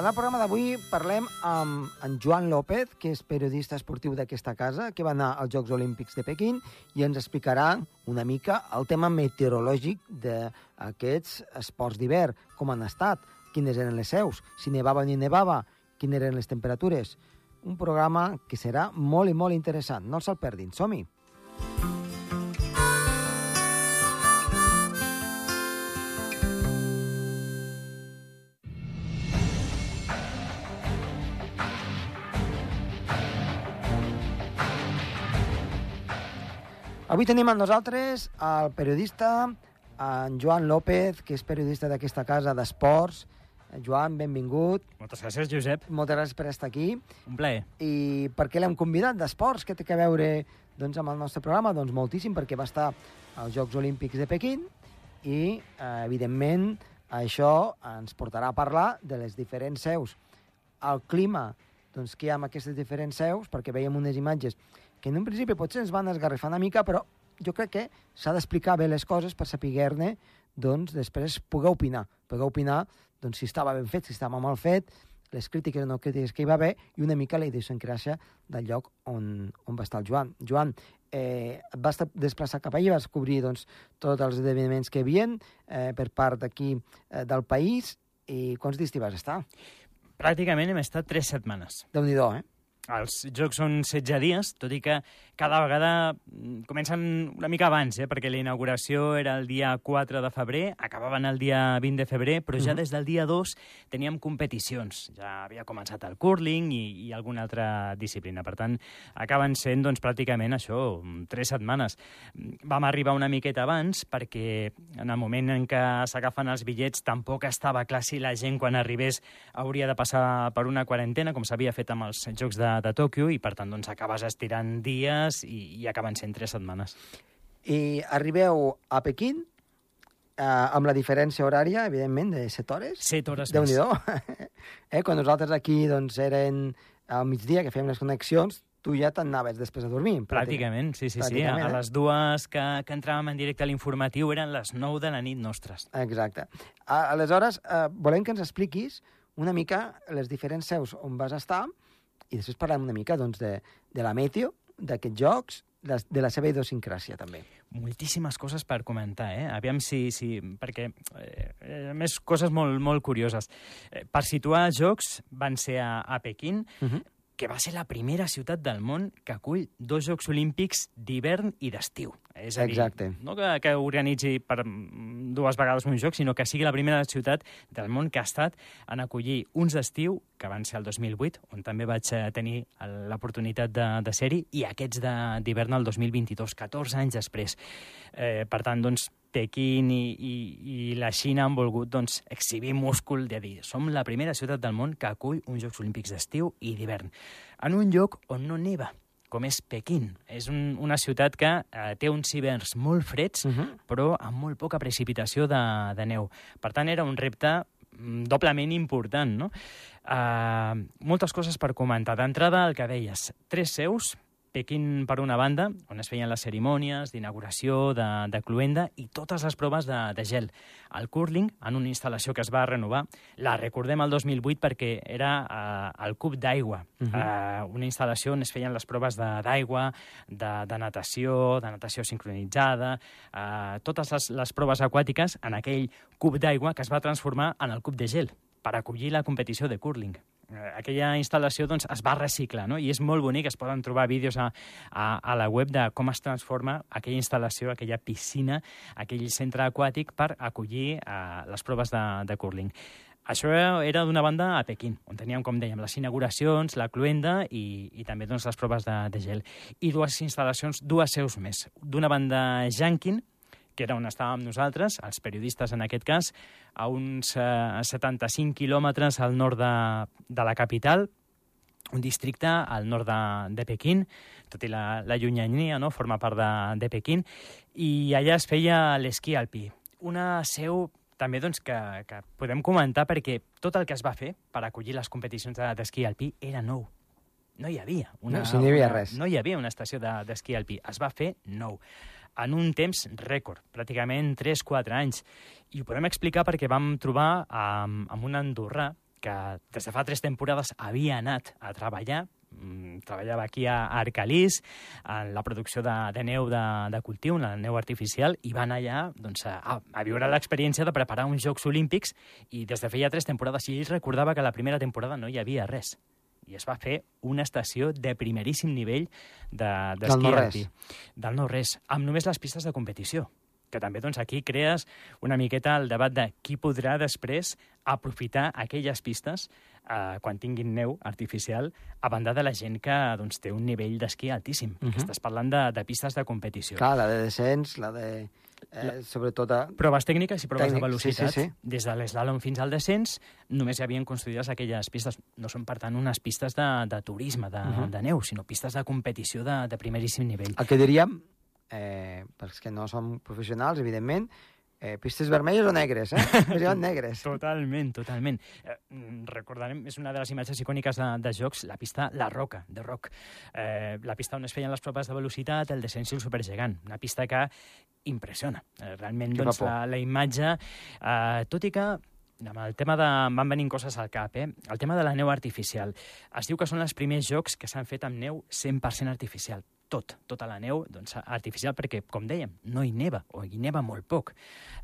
En el programa d'avui parlem amb en Joan López, que és periodista esportiu d'aquesta casa, que va anar als Jocs Olímpics de Pequín i ens explicarà una mica el tema meteorològic d'aquests esports d'hivern, com han estat, quines eren les seus, si nevava ni nevava, quines eren les temperatures. Un programa que serà molt i molt interessant. No se'l perdin. Som-hi! Avui tenim amb nosaltres el periodista en Joan López, que és periodista d'aquesta casa d'esports. Joan, benvingut. Moltes gràcies, Josep. Moltes gràcies per estar aquí. Un plaer. I per què l'hem convidat d'esports? Què té a veure doncs, amb el nostre programa? Doncs moltíssim, perquè va estar als Jocs Olímpics de Pequín i, eh, evidentment, això ens portarà a parlar de les diferents seus. El clima doncs, que hi ha en aquestes diferents seus, perquè veiem unes imatges que en un principi potser ens van esgarrifar una mica, però jo crec que s'ha d'explicar bé les coses per saber-ne, doncs, després poder opinar. Poder opinar doncs, si estava ben fet, si estava mal fet, les crítiques o no crítiques que hi va haver i una mica la idiosincràsia del lloc on, on va estar el Joan. Joan, eh, et vas desplaçar cap allà, vas cobrir doncs, tots els esdeveniments que hi havia eh, per part d'aquí eh, del país i quants dies t'hi vas estar? Pràcticament hem estat tres setmanes. Déu-n'hi-do, eh? Els jocs són 16 dies, tot i que cada vegada comencen una mica abans, eh? perquè la inauguració era el dia 4 de febrer, acabaven el dia 20 de febrer, però ja des del dia 2 teníem competicions. Ja havia començat el curling i, i alguna altra disciplina. Per tant, acaben sent doncs, pràcticament això, tres setmanes. Vam arribar una miqueta abans perquè en el moment en què s'agafen els bitllets tampoc estava clar si la gent quan arribés hauria de passar per una quarantena, com s'havia fet amb els jocs de, de Tòquio, i per tant doncs, acabes estirant dies i, i acaben sent tres setmanes. I arribeu a Pequín eh, amb la diferència horària, evidentment, de 7 hores. 7 hores déu nhi eh, quan nosaltres aquí doncs, eren al migdia, que fèiem les connexions, tu ja t'anaves després a dormir. Pràcticament, sí, sí, sí. A, a les dues que, que entràvem en directe a l'informatiu eren les 9 de la nit nostres. Exacte. A, aleshores, eh, volem que ens expliquis una mica les diferents seus on vas estar i després parlem una mica doncs, de, de la meteo, d'aquests jocs, de, de la seva idiosincràsia, també. Moltíssimes coses per comentar, eh? Aviam si... si perquè, eh, a més, coses molt, molt curioses. Eh, per situar jocs, van ser a, a Pequín, uh -huh que va ser la primera ciutat del món que acull dos Jocs Olímpics d'hivern i d'estiu. És a dir, Exacte. no que, que organitzi per dues vegades un joc, sinó que sigui la primera ciutat del món que ha estat en acollir uns d'estiu, que van ser el 2008, on també vaig tenir l'oportunitat de, de ser-hi, i aquests d'hivern el 2022, 14 anys després. Eh, per tant, doncs, Pequín i, i, i la Xina han volgut doncs, exhibir múscul de dir som la primera ciutat del món que acull uns Jocs Olímpics d'estiu i d'hivern, en un lloc on no neva, com és Pequín. És un, una ciutat que eh, té uns hiverns molt freds, uh -huh. però amb molt poca precipitació de, de neu. Per tant, era un repte doblement important, no? Uh, moltes coses per comentar. D'entrada, el que deies, tres seus, Pequín, per una banda, on es feien les cerimònies d'inauguració, de, de cluenda i totes les proves de, de gel. El curling, en una instal·lació que es va renovar, la recordem el 2008 perquè era uh, el cub d'aigua, uh -huh. uh, una instal·lació on es feien les proves d'aigua, de, de, de natació, de natació sincronitzada, uh, totes les, les proves aquàtiques en aquell cub d'aigua que es va transformar en el cub de gel per acollir la competició de curling aquella instal·lació doncs, es va reciclar, no? i és molt bonic, es poden trobar vídeos a, a, a la web de com es transforma aquella instal·lació, aquella piscina, aquell centre aquàtic per acollir uh, les proves de, de curling. Això era d'una banda a Pequín, on teníem, com dèiem, les inauguracions, la cluenda i, i també doncs, les proves de, de gel. I dues instal·lacions, dues seus més. D'una banda, Jankin, que era on estàvem nosaltres, els periodistes en aquest cas, a uns eh, 75 quilòmetres al nord de, de la capital, un districte al nord de, de Pequín, tot i la, la llunyania, no? forma part de, de Pequín, i allà es feia l'esquí alpí. Una seu també doncs, que, que podem comentar perquè tot el que es va fer per acollir les competicions d'esquí alpí era nou. No hi havia una, no, si no hi havia una, res. No hi havia una estació d'esquí de, alpí. Es va fer nou en un temps rècord, pràcticament 3-4 anys. I ho podem explicar perquè vam trobar amb, amb un andorrà que des de fa tres temporades havia anat a treballar mm, treballava aquí a Arcalís, en la producció de, de neu de, de cultiu, la neu artificial, i va anar allà doncs, a, a viure l'experiència de preparar uns Jocs Olímpics i des de feia tres temporades, i ell recordava que la primera temporada no hi havia res i es va fer una estació de primeríssim nivell d'esquí Del no-res. alpí. Del no-res, amb només les pistes de competició que també doncs, aquí crees una miqueta el debat de qui podrà després aprofitar aquelles pistes eh, quan tinguin neu artificial a banda de la gent que doncs, té un nivell d'esquí altíssim. Uh Mhm. -huh. Estàs parlant de, de pistes de competició. Clar, la de descens, la de... Eh, sobretot a... Proves tècniques i proves Tècnic, de velocitat. sí, sí, sí. Des de l'eslàlom fins al descens, només hi havien construïdes aquelles pistes. No són, per tant, unes pistes de, de turisme, de, uh Mhm. -huh. de neu, sinó pistes de competició de, de primeríssim nivell. El que diríem, eh, perquè que no som professionals, evidentment, eh, pistes vermelles o negres, eh? Negres. Totalment, totalment. Eh, mm, recordarem, és una de les imatges icòniques de, de jocs, la pista La Roca, de Rock. Eh, la pista on es feien les proves de velocitat, el descens i el supergegant. Una pista que impressiona. Eh, realment, Que doncs, la, la imatge... Eh, tot i que amb el tema de... Van venint coses al cap, eh? El tema de la neu artificial. Es diu que són els primers jocs que s'han fet amb neu 100% artificial. Tot, tota la neu doncs, artificial, perquè, com dèiem, no hi neva, o hi neva molt poc.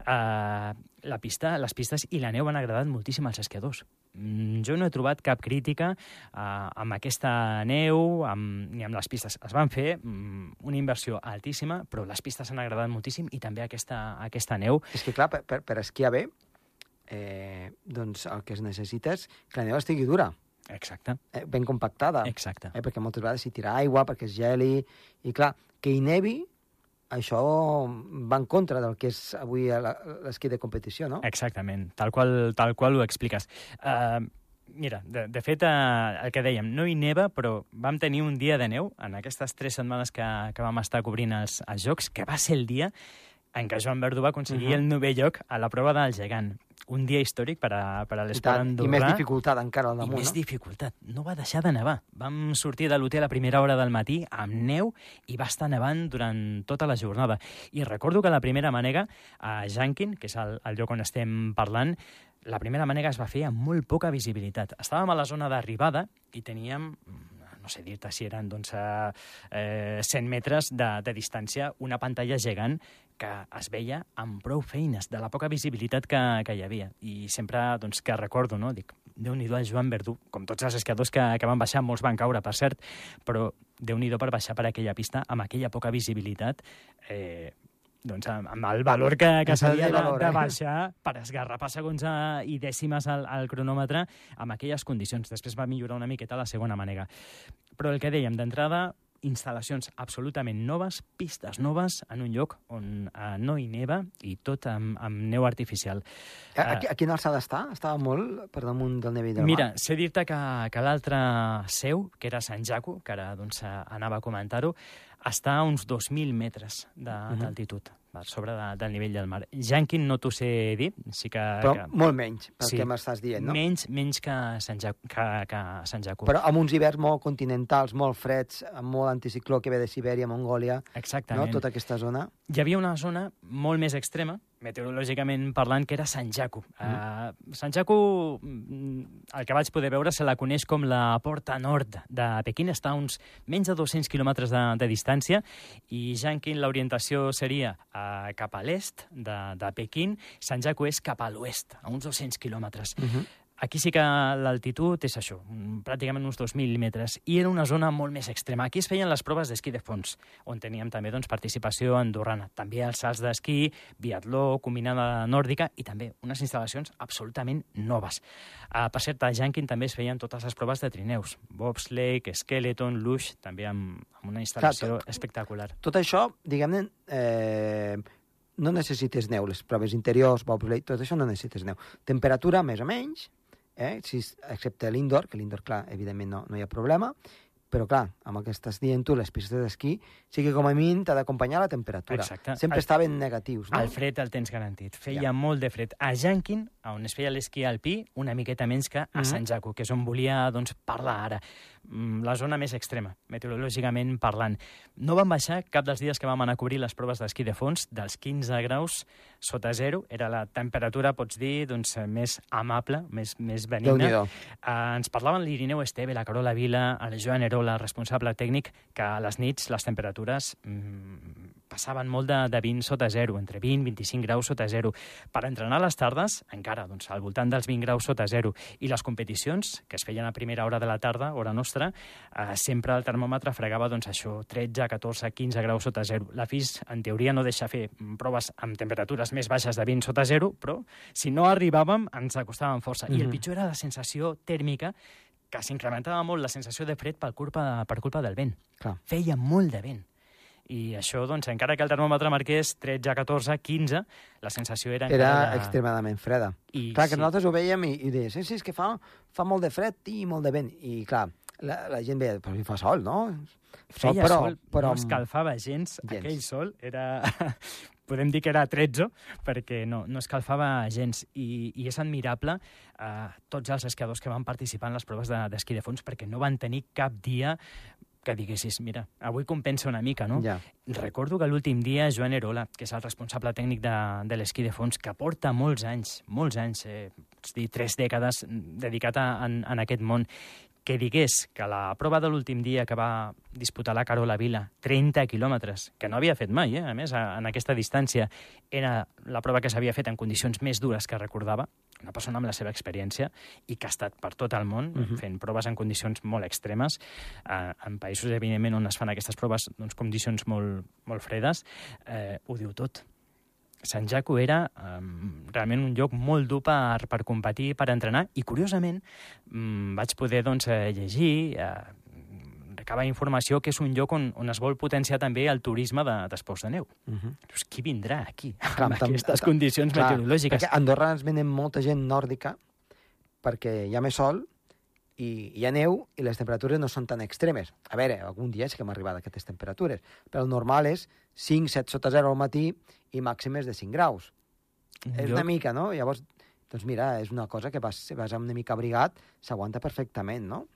Uh, la pista, les pistes i la neu han agradat moltíssim als esquiadors. Mm, jo no he trobat cap crítica uh, amb aquesta neu amb, ni amb les pistes. Es van fer mm, una inversió altíssima, però les pistes han agradat moltíssim i també aquesta, aquesta neu. És que, clar, per, per, esquiar bé, eh, doncs el que es necessita és que la neu estigui dura, Exacte, eh, ben compactada. exacte. Eh, perquè moltes vegades s'hi tira aigua, perquè es geli... I, clar, que hi nevi, això va en contra del que és avui la- l'esquí de competició, no? Exactament, tal qual, tal qual ho expliques. Uh, mira, de, de fet, uh, el que dèiem, no hi neva, però vam tenir un dia de neu en aquestes tres setmanes que, que vam estar cobrint els, els Jocs, que va ser el dia en què Joan Verdú va aconseguir Mhm. el novè lloc a la prova del gegant. Un dia històric per a, per a I, l'esport tant, I andorrà. més dificultat encara al I damunt, més no? dificultat. No va deixar de nevar. Vam sortir de l'hotel a primera hora del matí amb neu i va estar nevant durant tota la jornada. I recordo que la primera manega, a Jankin, que és el, el lloc on estem parlant, la primera manega es va fer amb molt poca visibilitat. Estàvem a la zona d'arribada i teníem no sé dir-te si eren doncs, a, eh, 100 metres de, de distància, una pantalla gegant que es veia amb prou feines, de la poca visibilitat que, que hi havia. I sempre doncs, que recordo, no? dic, Déu-n'hi-do a Joan Verdú, com tots els esquiadors que, que van baixar, molts van caure, per cert, però Déu-n'hi-do per baixar per aquella pista amb aquella poca visibilitat, eh, doncs amb, amb el valor que, que s'havia de, de eh? baixar per esgarrapar segons a, i dècimes al, al cronòmetre amb aquelles condicions. Després va millorar una miqueta la segona manega. Però el que dèiem, d'entrada, instal·lacions absolutament noves, pistes noves, en un lloc on eh, no hi neva i tot amb, amb neu artificial. A, a, a quina alçada està? Estava molt per damunt del nivell del Mira, mar? sé dir-te que, que l'altre seu, que era Sant Jaco, que ara doncs, eh, anava a comentar-ho, està a uns 2.000 metres de- Mhm. d'altitud, per sobre de, del nivell del mar. Jankin no t'ho sé dir, sí que... Però que molt menys, pel Sí. que m'estàs dient, no? menys, menys que Sant Jaco. Que, que Sant Jaco. Però amb uns hiverns molt continentals, molt freds, amb molt anticicló que ve de Sibèria, Mongòlia, no? Exactament. tota aquesta zona. Hi havia una zona molt més extrema, meteorològicament parlant, que era Sant Jaco. Mhm. Uh, Sant Jaco, mm, el que vaig poder veure, se la coneix com la porta nord de Pequín, està a uns menys de 200 quilòmetres de, de distància, i Jankin l'orientació seria uh, cap a l'est de, de Pequín, Sant Jaco és cap a l'oest, a uns 200 quilòmetres. Uh -huh. Aquí sí que l'altitud és això, pràcticament uns 2.000 metres, i era una zona molt més extrema. Aquí es feien les proves d'esquí de fons, on teníem també doncs, participació andorrana, també els salts d'esquí, biatló, combinada nòrdica, i també unes instal·lacions absolutament noves. Uh, per cert, a Jankin també es feien totes les proves de trineus, bobsleigh, skeleton, luge, també amb, amb una instal·lació espectacular. Tot això, diguem-ne, eh, no necessites neu, les proves interiors, bobsleigh, tot això no necessites neu. Temperatura, més o menys, eh, si, excepte l'indoor, que l'indoor, clar, evidentment no, no hi ha problema, però clar, amb el que estàs dient tu, les pistes d'esquí, sí que com a mínim t'ha d'acompanyar la temperatura. Exacte. Sempre El- estaven negatius, no? El fred el tens garantit. Feia Ja. molt de fred. A Jankin on es feia l'esquí alpí, una miqueta menys que a Mhm. Sant Jaco, que és on volia doncs, parlar ara. Mm, La zona més extrema, meteorològicament parlant. No vam baixar cap dels dies que vam anar a cobrir les proves d'esquí de fons dels 15 graus sota zero. Era la temperatura, pots dir, doncs, eh, més amable, més, més benigna. Uh, ens parlaven l'Irineu Esteve, la Carola Vila, el Joan Erola, responsable tècnic, que a les nits les temperatures mm, passaven molt de, de 20 sota zero, entre 20 i 25 graus sota zero. Per entrenar a les tardes, encara, doncs, al voltant dels 20 graus sota zero. I les competicions, que es feien a primera hora de la tarda, hora nostra, eh, sempre el termòmetre fregava, doncs, això, 13, 14, 15 graus sota zero. La FIS, en teoria, no deixa fer mm, proves amb temperatures més baixes de 20 sota zero, però si no arribàvem, ens acostàvem força. I el Mhm. pitjor era la sensació tèrmica que s'incrementava molt la sensació de fred per culpa, per culpa del vent. Clar. Feia molt de vent. I això, doncs, encara que el termòmetre marqués 13, 14, 15, la sensació era... Era encara de... extremadament freda. I, Clar, que sí, nosaltres ho veiem i, i deies, sí, sí, és que fa, fa molt de fred i molt de vent. I clar, la, la gent veia, però si fa sol, no? feia però, sol, però, no escalfava gens. gens. Aquell sol era... podem dir que era 13, perquè no, no escalfava gens. I, i és admirable eh, tots els esquiadors que van participar en les proves de- d'esquí de, de fons, perquè no van tenir cap dia que diguessis, mira, avui compensa una mica, no? Ja. Recordo que l'últim dia Joan Erola, que és el responsable tècnic de, de l'esquí de fons, que porta molts anys, molts anys, eh, dir, tres dècades dedicat a, en, en aquest món, que digués que la prova de l'últim dia que va disputar la Carola Vila, 30 quilòmetres, que no havia fet mai, eh, a més, a, en aquesta distància, era la prova que s'havia fet en condicions més dures que recordava, una persona amb la seva experiència i que ha estat per tot el món uh Mhm. -huh. fent proves en condicions molt extremes, eh, en països, evidentment, on es fan aquestes proves, doncs, condicions molt, molt fredes, eh, ho diu tot. Sant Jaco era um, realment un lloc molt dur per, per competir, per entrenar, i curiosament um, vaig poder doncs, eh, llegir, eh, recabar informació que és un lloc on, on es vol potenciar també el turisme de- d'esports de, de neu. Uh -huh. Dius, qui vindrà aquí, Clar, amb aquestes condicions Clar, meteorològiques? Perquè a Andorra ens venen molta gent nòrdica perquè hi ha més sol i hi ha neu i les temperatures no són tan extremes. A veure, algun dia sí que hem arribat a aquestes temperatures, però el normal és 5, 7 sota 0 al matí i màximes de 5 graus. Un És una mica, no? Llavors, doncs mira, és una cosa que vas, vas una mica abrigat, s'aguanta perfectament, no?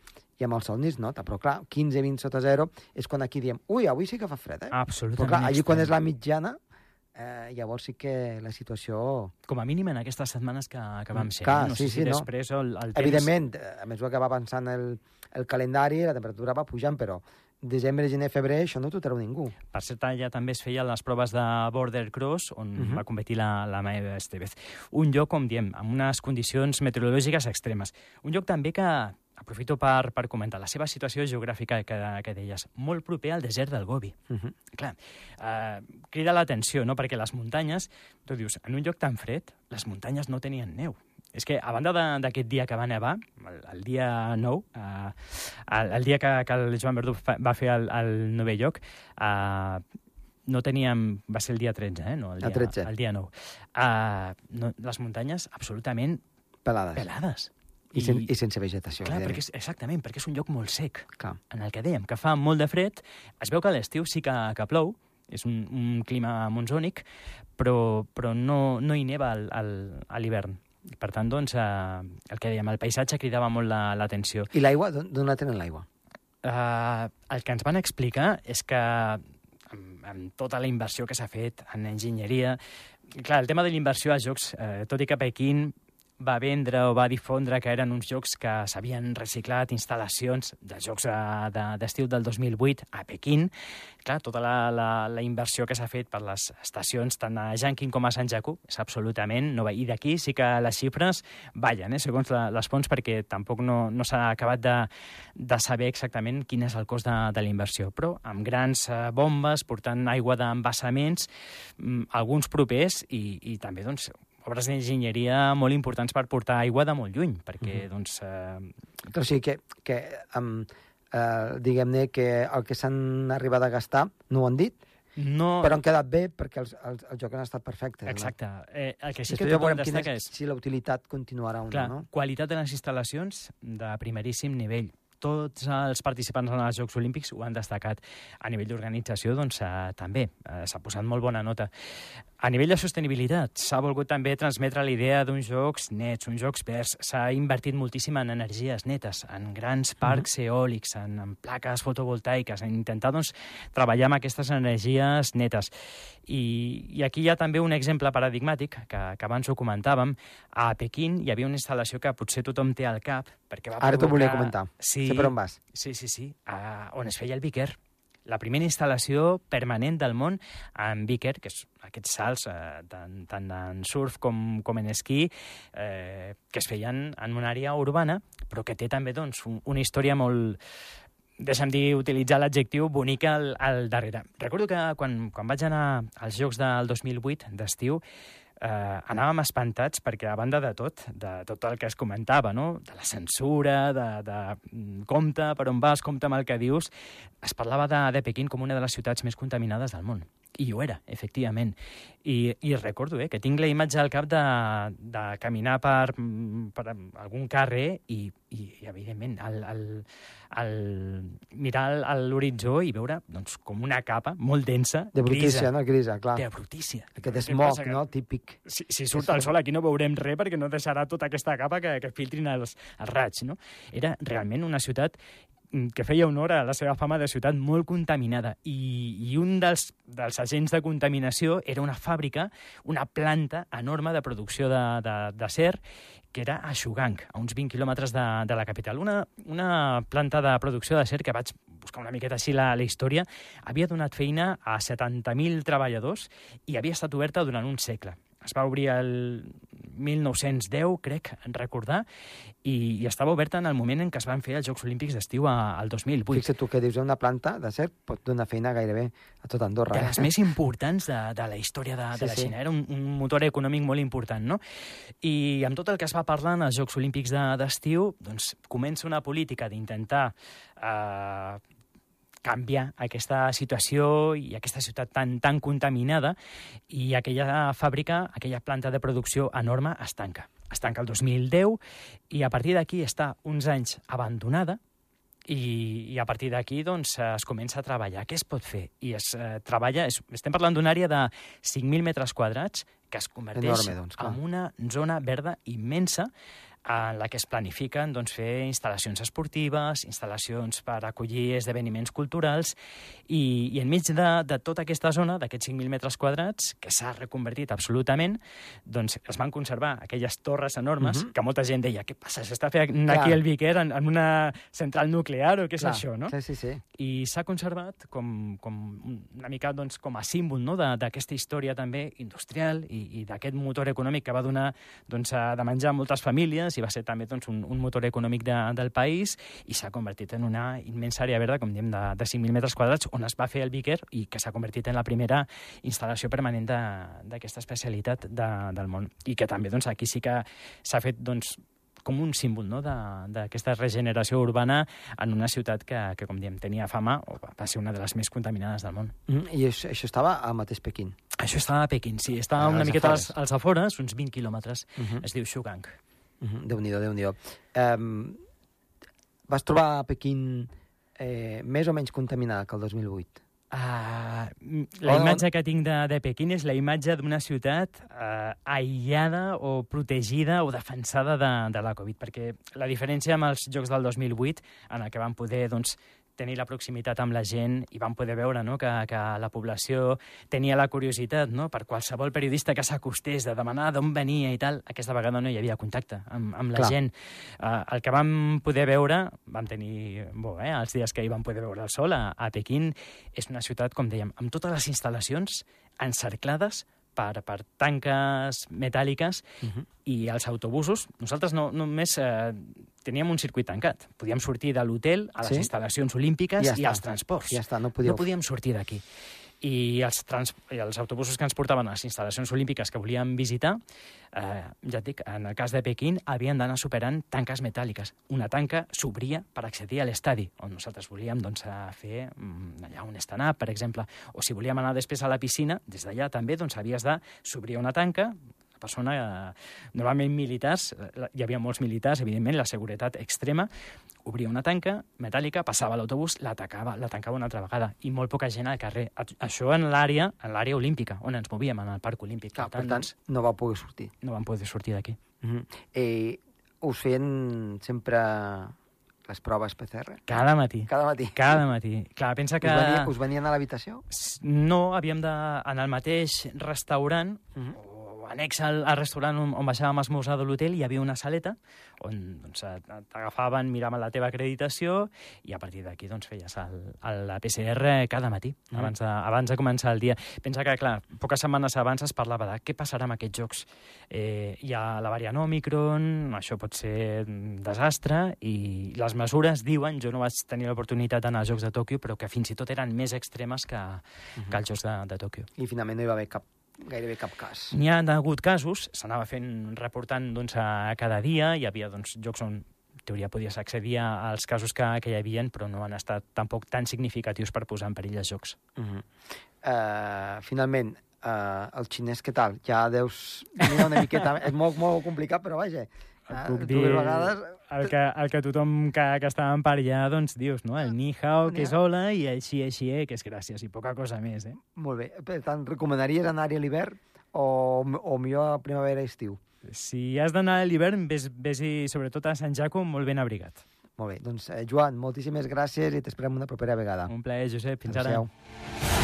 I amb el sol ni es nota, però clar, 15-20 sota 0 és quan aquí diem, ui, avui sí que fa fred, eh? Absolutament. però clar, allí quan és la mitjana, eh, llavors sí que la situació... Com a mínim en aquestes setmanes que, que vam ser. Clar, no? no sí, sé si sí, no. després el, el temps... Evidentment, eh, a mesura que va avançant el, el calendari, la temperatura va pujant, però desembre, gener, febrer, això no t'ho treu ningú. Per cert, allà també es feien les proves de border cross, on uh Mhm. -huh. va competir la, la Maeva Estevez. Un lloc, com diem, amb unes condicions meteorològiques extremes. Un lloc també que, aprofito per, per comentar, la seva situació geogràfica que, que deies, molt proper al desert del Gobi. Uh -huh. Clar, eh, crida l'atenció, no?, perquè les muntanyes, tu dius, en un lloc tan fred, les muntanyes no tenien neu. És que, a banda d'aquest dia que va nevar, el, el dia 9, eh, el, el dia que, que el Joan Verdú va fer el, el novè lloc, eh, no teníem... Va ser el dia 13, eh? No, el El dia, 13. El dia 9. Uh, no, les muntanyes absolutament Pelades. pelades. I, sen I sense vegetació. Clar, perquè és, exactament, perquè és un lloc molt sec Clar. en el que dèiem que fa molt de fred, es veu que a l'estiu sí que, que plou, és un, un clima monsònic, però, però no, no hi neva al, al, a l'hivern. I, Per tant, doncs, eh, el que dèiem, el paisatge cridava molt la- l'atenció. I l'aigua, d'on la tenen l'aigua? Eh, el que ens van explicar és que amb, amb tota la inversió que s'ha fet en enginyeria... Clar, el tema de la inversió als jocs, eh, tot i que Pequín va vendre o va difondre que eren uns jocs que s'havien reciclat, instal·lacions de jocs eh, de- d'estiu del 2008 a Pequín. Clar, tota la, la, la inversió que s'ha fet per les estacions, tant a Jankin com a Sant Jaco, és absolutament nova. I d'aquí sí que les xifres ballen, eh, segons la, les fonts, perquè tampoc no, no s'ha acabat de, de saber exactament quin és el cost de, de la inversió. Però amb grans eh, bombes, portant aigua d'embassaments, mm, alguns propers i, i també doncs, obres d'enginyeria molt importants per portar aigua de molt lluny, perquè Mhm. doncs, eh, O sigui que, que um, eh, diguem-ne que el que s'han arribat a gastar no ho han dit, no... però han quedat bé perquè els, els, els jocs han estat perfectes. Exacte. Eh, el que sí que tothom destaca és, si la utilitat continuarà o Clar, no, no? qualitat de les instal·lacions de primeríssim nivell. Tots els participants en els Jocs Olímpics ho han destacat. A nivell d'organització, doncs, eh, també eh, s'ha posat molt bona nota. A nivell de sostenibilitat, s'ha volgut també transmetre l'idea d'uns jocs nets, uns jocs verds. S'ha invertit moltíssim en energies netes, en grans parcs mm -hmm. eòlics, en, en plaques fotovoltaiques, en intentar doncs, treballar amb aquestes energies netes. I, I aquí hi ha també un exemple paradigmàtic, que, que abans ho comentàvem. A Pequín hi havia una instal·lació que potser tothom té al cap, perquè va Ara t'ho volia comentar. Sí, sé per on vas. Sí, sí, sí, uh, on es feia el Viquer la primera instal·lació permanent del món en Vicker, que és aquests salts, eh, tant, tant en surf com, com en esquí, eh, que es feien en una àrea urbana, però que té també doncs, un, una història molt, deixa'm dir, utilitzar l'adjectiu bonica al, al darrere. Recordo que quan, quan vaig anar als Jocs del 2008 d'estiu, eh, anàvem espantats perquè, a banda de tot, de tot el que es comentava, no? de la censura, de, de mm, compte per on vas, compte amb el que dius, es parlava de, de Pequín com una de les ciutats més contaminades del món. I ho era, efectivament. I, i recordo eh, que tinc la imatge al cap de, de caminar per, per algun carrer i, i, i evidentment, el, el, el mirar a l'horitzó i veure doncs, com una capa molt densa, De brutícia, grisa. no? Grisa, clar. De brutícia. Aquest smog, que- no? Típic. si, si surt el sol aquí no veurem res perquè no deixarà tota aquesta capa que, que filtrin els, els raigs, no? Era realment una ciutat que feia honor a la seva fama de ciutat molt contaminada i, i un dels, dels agents de contaminació era una fàbrica, una planta enorme de producció de- de- d'acer que era a Xugang, a uns 20 quilòmetres de, de la capital. Una, una planta de producció d'acer que vaig buscar una miqueta així la, la història, havia donat feina a 70.000 treballadors i havia estat oberta durant un segle. Es va obrir el 1910, crec, en recordar, i, i estava oberta en el moment en què es van fer els Jocs Olímpics d'estiu al 2008. Fixa't tu que dius, una planta de cert pot donar feina gairebé a tot Andorra. de eh? les més importants de, de la història de, Sí, de la sí. Xina. Era un, un motor econòmic molt important, no? I amb tot el que es va parlar en els Jocs Olímpics de- d'estiu, doncs comença una política d'intentar eh, canviar aquesta situació i aquesta ciutat tan, tan contaminada i aquella fàbrica, aquella planta de producció enorme es tanca. Es tanca el 2010 i a partir d'aquí està uns anys abandonada i, i a partir d'aquí doncs, es comença a treballar. Què es pot fer? I es eh, treballa, es, estem parlant d'una àrea de 5.000 metres quadrats que es converteix Enorme, doncs, clar. en una zona verda immensa en la que es planifiquen doncs, fer instal·lacions esportives, instal·lacions per acollir esdeveniments culturals, i, i enmig de, de tota aquesta zona, d'aquests 5.000 metres quadrats, que s'ha reconvertit absolutament, doncs es van conservar aquelles torres enormes Mhm. que molta gent deia, què passa, s'està fent Clar. aquí el Viquer en, en una central nuclear o què és Clar, això, no? Sí, sí, sí. i s'ha conservat com, com un- una mica doncs, com a símbol no? d'aquesta història també industrial i, i d'aquest motor econòmic que va donar doncs, a- de menjar a moltes famílies i va ser també doncs, un, un motor econòmic de, del país i s'ha convertit en una immensa àrea verda, com diem, de, de 5.000 metres quadrats, on es va fer el Viquer i que s'ha convertit en la primera instal·lació permanent de- d'aquesta especialitat de, del món. I que també doncs, aquí sí que s'ha fet doncs, com un símbol no? de- d'aquesta regeneració urbana en una ciutat que, que, com diem, tenia fama o va ser una de les més contaminades del món. Mm, I això, això estava al mateix Pequín. Això estava a Pequín, sí. Estava A una les miqueta als, als afores, uns 20 quilòmetres. Uh -huh. Es diu Shugang. Uh -huh. Déu-n'hi-do, déu nhi déu um, Vas trobar Pequín eh, més o menys contaminada que el 2008? Uh, la On- imatge que tinc de, de Pequín és la imatge d'una ciutat uh, aïllada o protegida o defensada de, de la Covid, perquè la diferència amb els Jocs del 2008, en el que van poder doncs, tenir la proximitat amb la gent i van poder veure no, que, que la població tenia la curiositat no, per qualsevol periodista que s'acostés de demanar d'on venia i tal, aquesta vegada no hi havia contacte amb, amb la Clar. gent. Uh, el que vam poder veure, vam tenir bo, eh, els dies que hi vam poder veure el sol a, a Pequín, és una ciutat, com dèiem, amb totes les instal·lacions encerclades per, per tanques metàl·liques Uh -huh. i els autobusos, nosaltres no, només eh, teníem un circuit tancat. Podíem sortir de l'hotel a les Sí? instal·lacions olímpiques Ja i està. als transports. Ja està, no podíeu... No podíem sortir d'aquí. I els, trans... I els autobusos que ens portaven a les instal·lacions olímpiques que volíem visitar, eh, ja et dic, en el cas de Pequín, havien d'anar superant tanques metàl·liques. Una tanca s'obria per accedir a l'estadi, on nosaltres volíem doncs, fer mm, allà un stand-up, per exemple. O si volíem anar després a la piscina, des d'allà també doncs, havies de s'obria una tanca, persona, eh, normalment militars, eh, hi havia molts militars, evidentment, la seguretat extrema, obria una tanca metàl·lica, passava l'autobús, l'atacava, la tancava una altra vegada, i molt poca gent al carrer. Això en l'àrea en l'àrea olímpica, on ens movíem, en el Parc Olímpic. Clar, per tant, doncs, no va poder sortir. no vam poder sortir d'aquí. Mm -hmm. eh, us feien sempre les proves PCR? Cada matí. Cada matí. Cada matí. Clar, pensa que... Us, venien, us venien a l'habitació? No, havíem de... En el mateix restaurant, Mm -hmm. O annex al, al restaurant on, on baixàvem a esmorzar de l'hotel, hi havia una saleta on doncs, t'agafaven, miraven la teva acreditació i a partir d'aquí doncs, feies el, el, la PCR cada matí, Mm. abans, de, abans de començar el dia. Pensa que, clar, poques setmanes abans es parlava de què passarà amb aquests jocs. Eh, hi ha la variant Omicron, això pot ser un desastre, i les mesures diuen, jo no vaig tenir l'oportunitat d'anar als Jocs de Tòquio, però que fins i tot eren més extremes que, que els Jocs de, de Tòquio. I finalment no hi va haver cap, gairebé cap cas. N'hi ha hagut casos, s'anava fent, reportant doncs, a cada dia, hi havia doncs, jocs on en teoria podies accedir als casos que, que hi havia, però no han estat tampoc tan significatius per posar en perill els jocs. Uh -huh. uh, finalment, uh, el xinès què tal? Ja deus mirar una miqueta... és molt, molt complicat, però vaja. Et Uh, puc dir vegades... el que, el que tothom que, que estava per allà doncs, dius, no? El ni hao, que és hola, i el xie xie, que és gràcies, i poca cosa més, eh? Molt bé. Per tant, recomanaries anar-hi a l'hivern o, o millor a primavera-estiu? Si has d'anar a l'hivern, ves, ves sobretot a Sant Jaco molt ben abrigat. Molt bé. Doncs, eh, Joan, moltíssimes gràcies i t'esperem una propera vegada. Un plaer, Josep. Fins ara. Adéu-siau.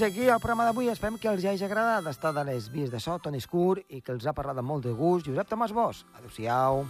Fins aquí el programa d'avui. Esperem que els hagi agradat estar de les vies de so, Toni Escur, i que els ha parlat amb molt de gust. Josep Tomàs Bosch. Adéu-siau.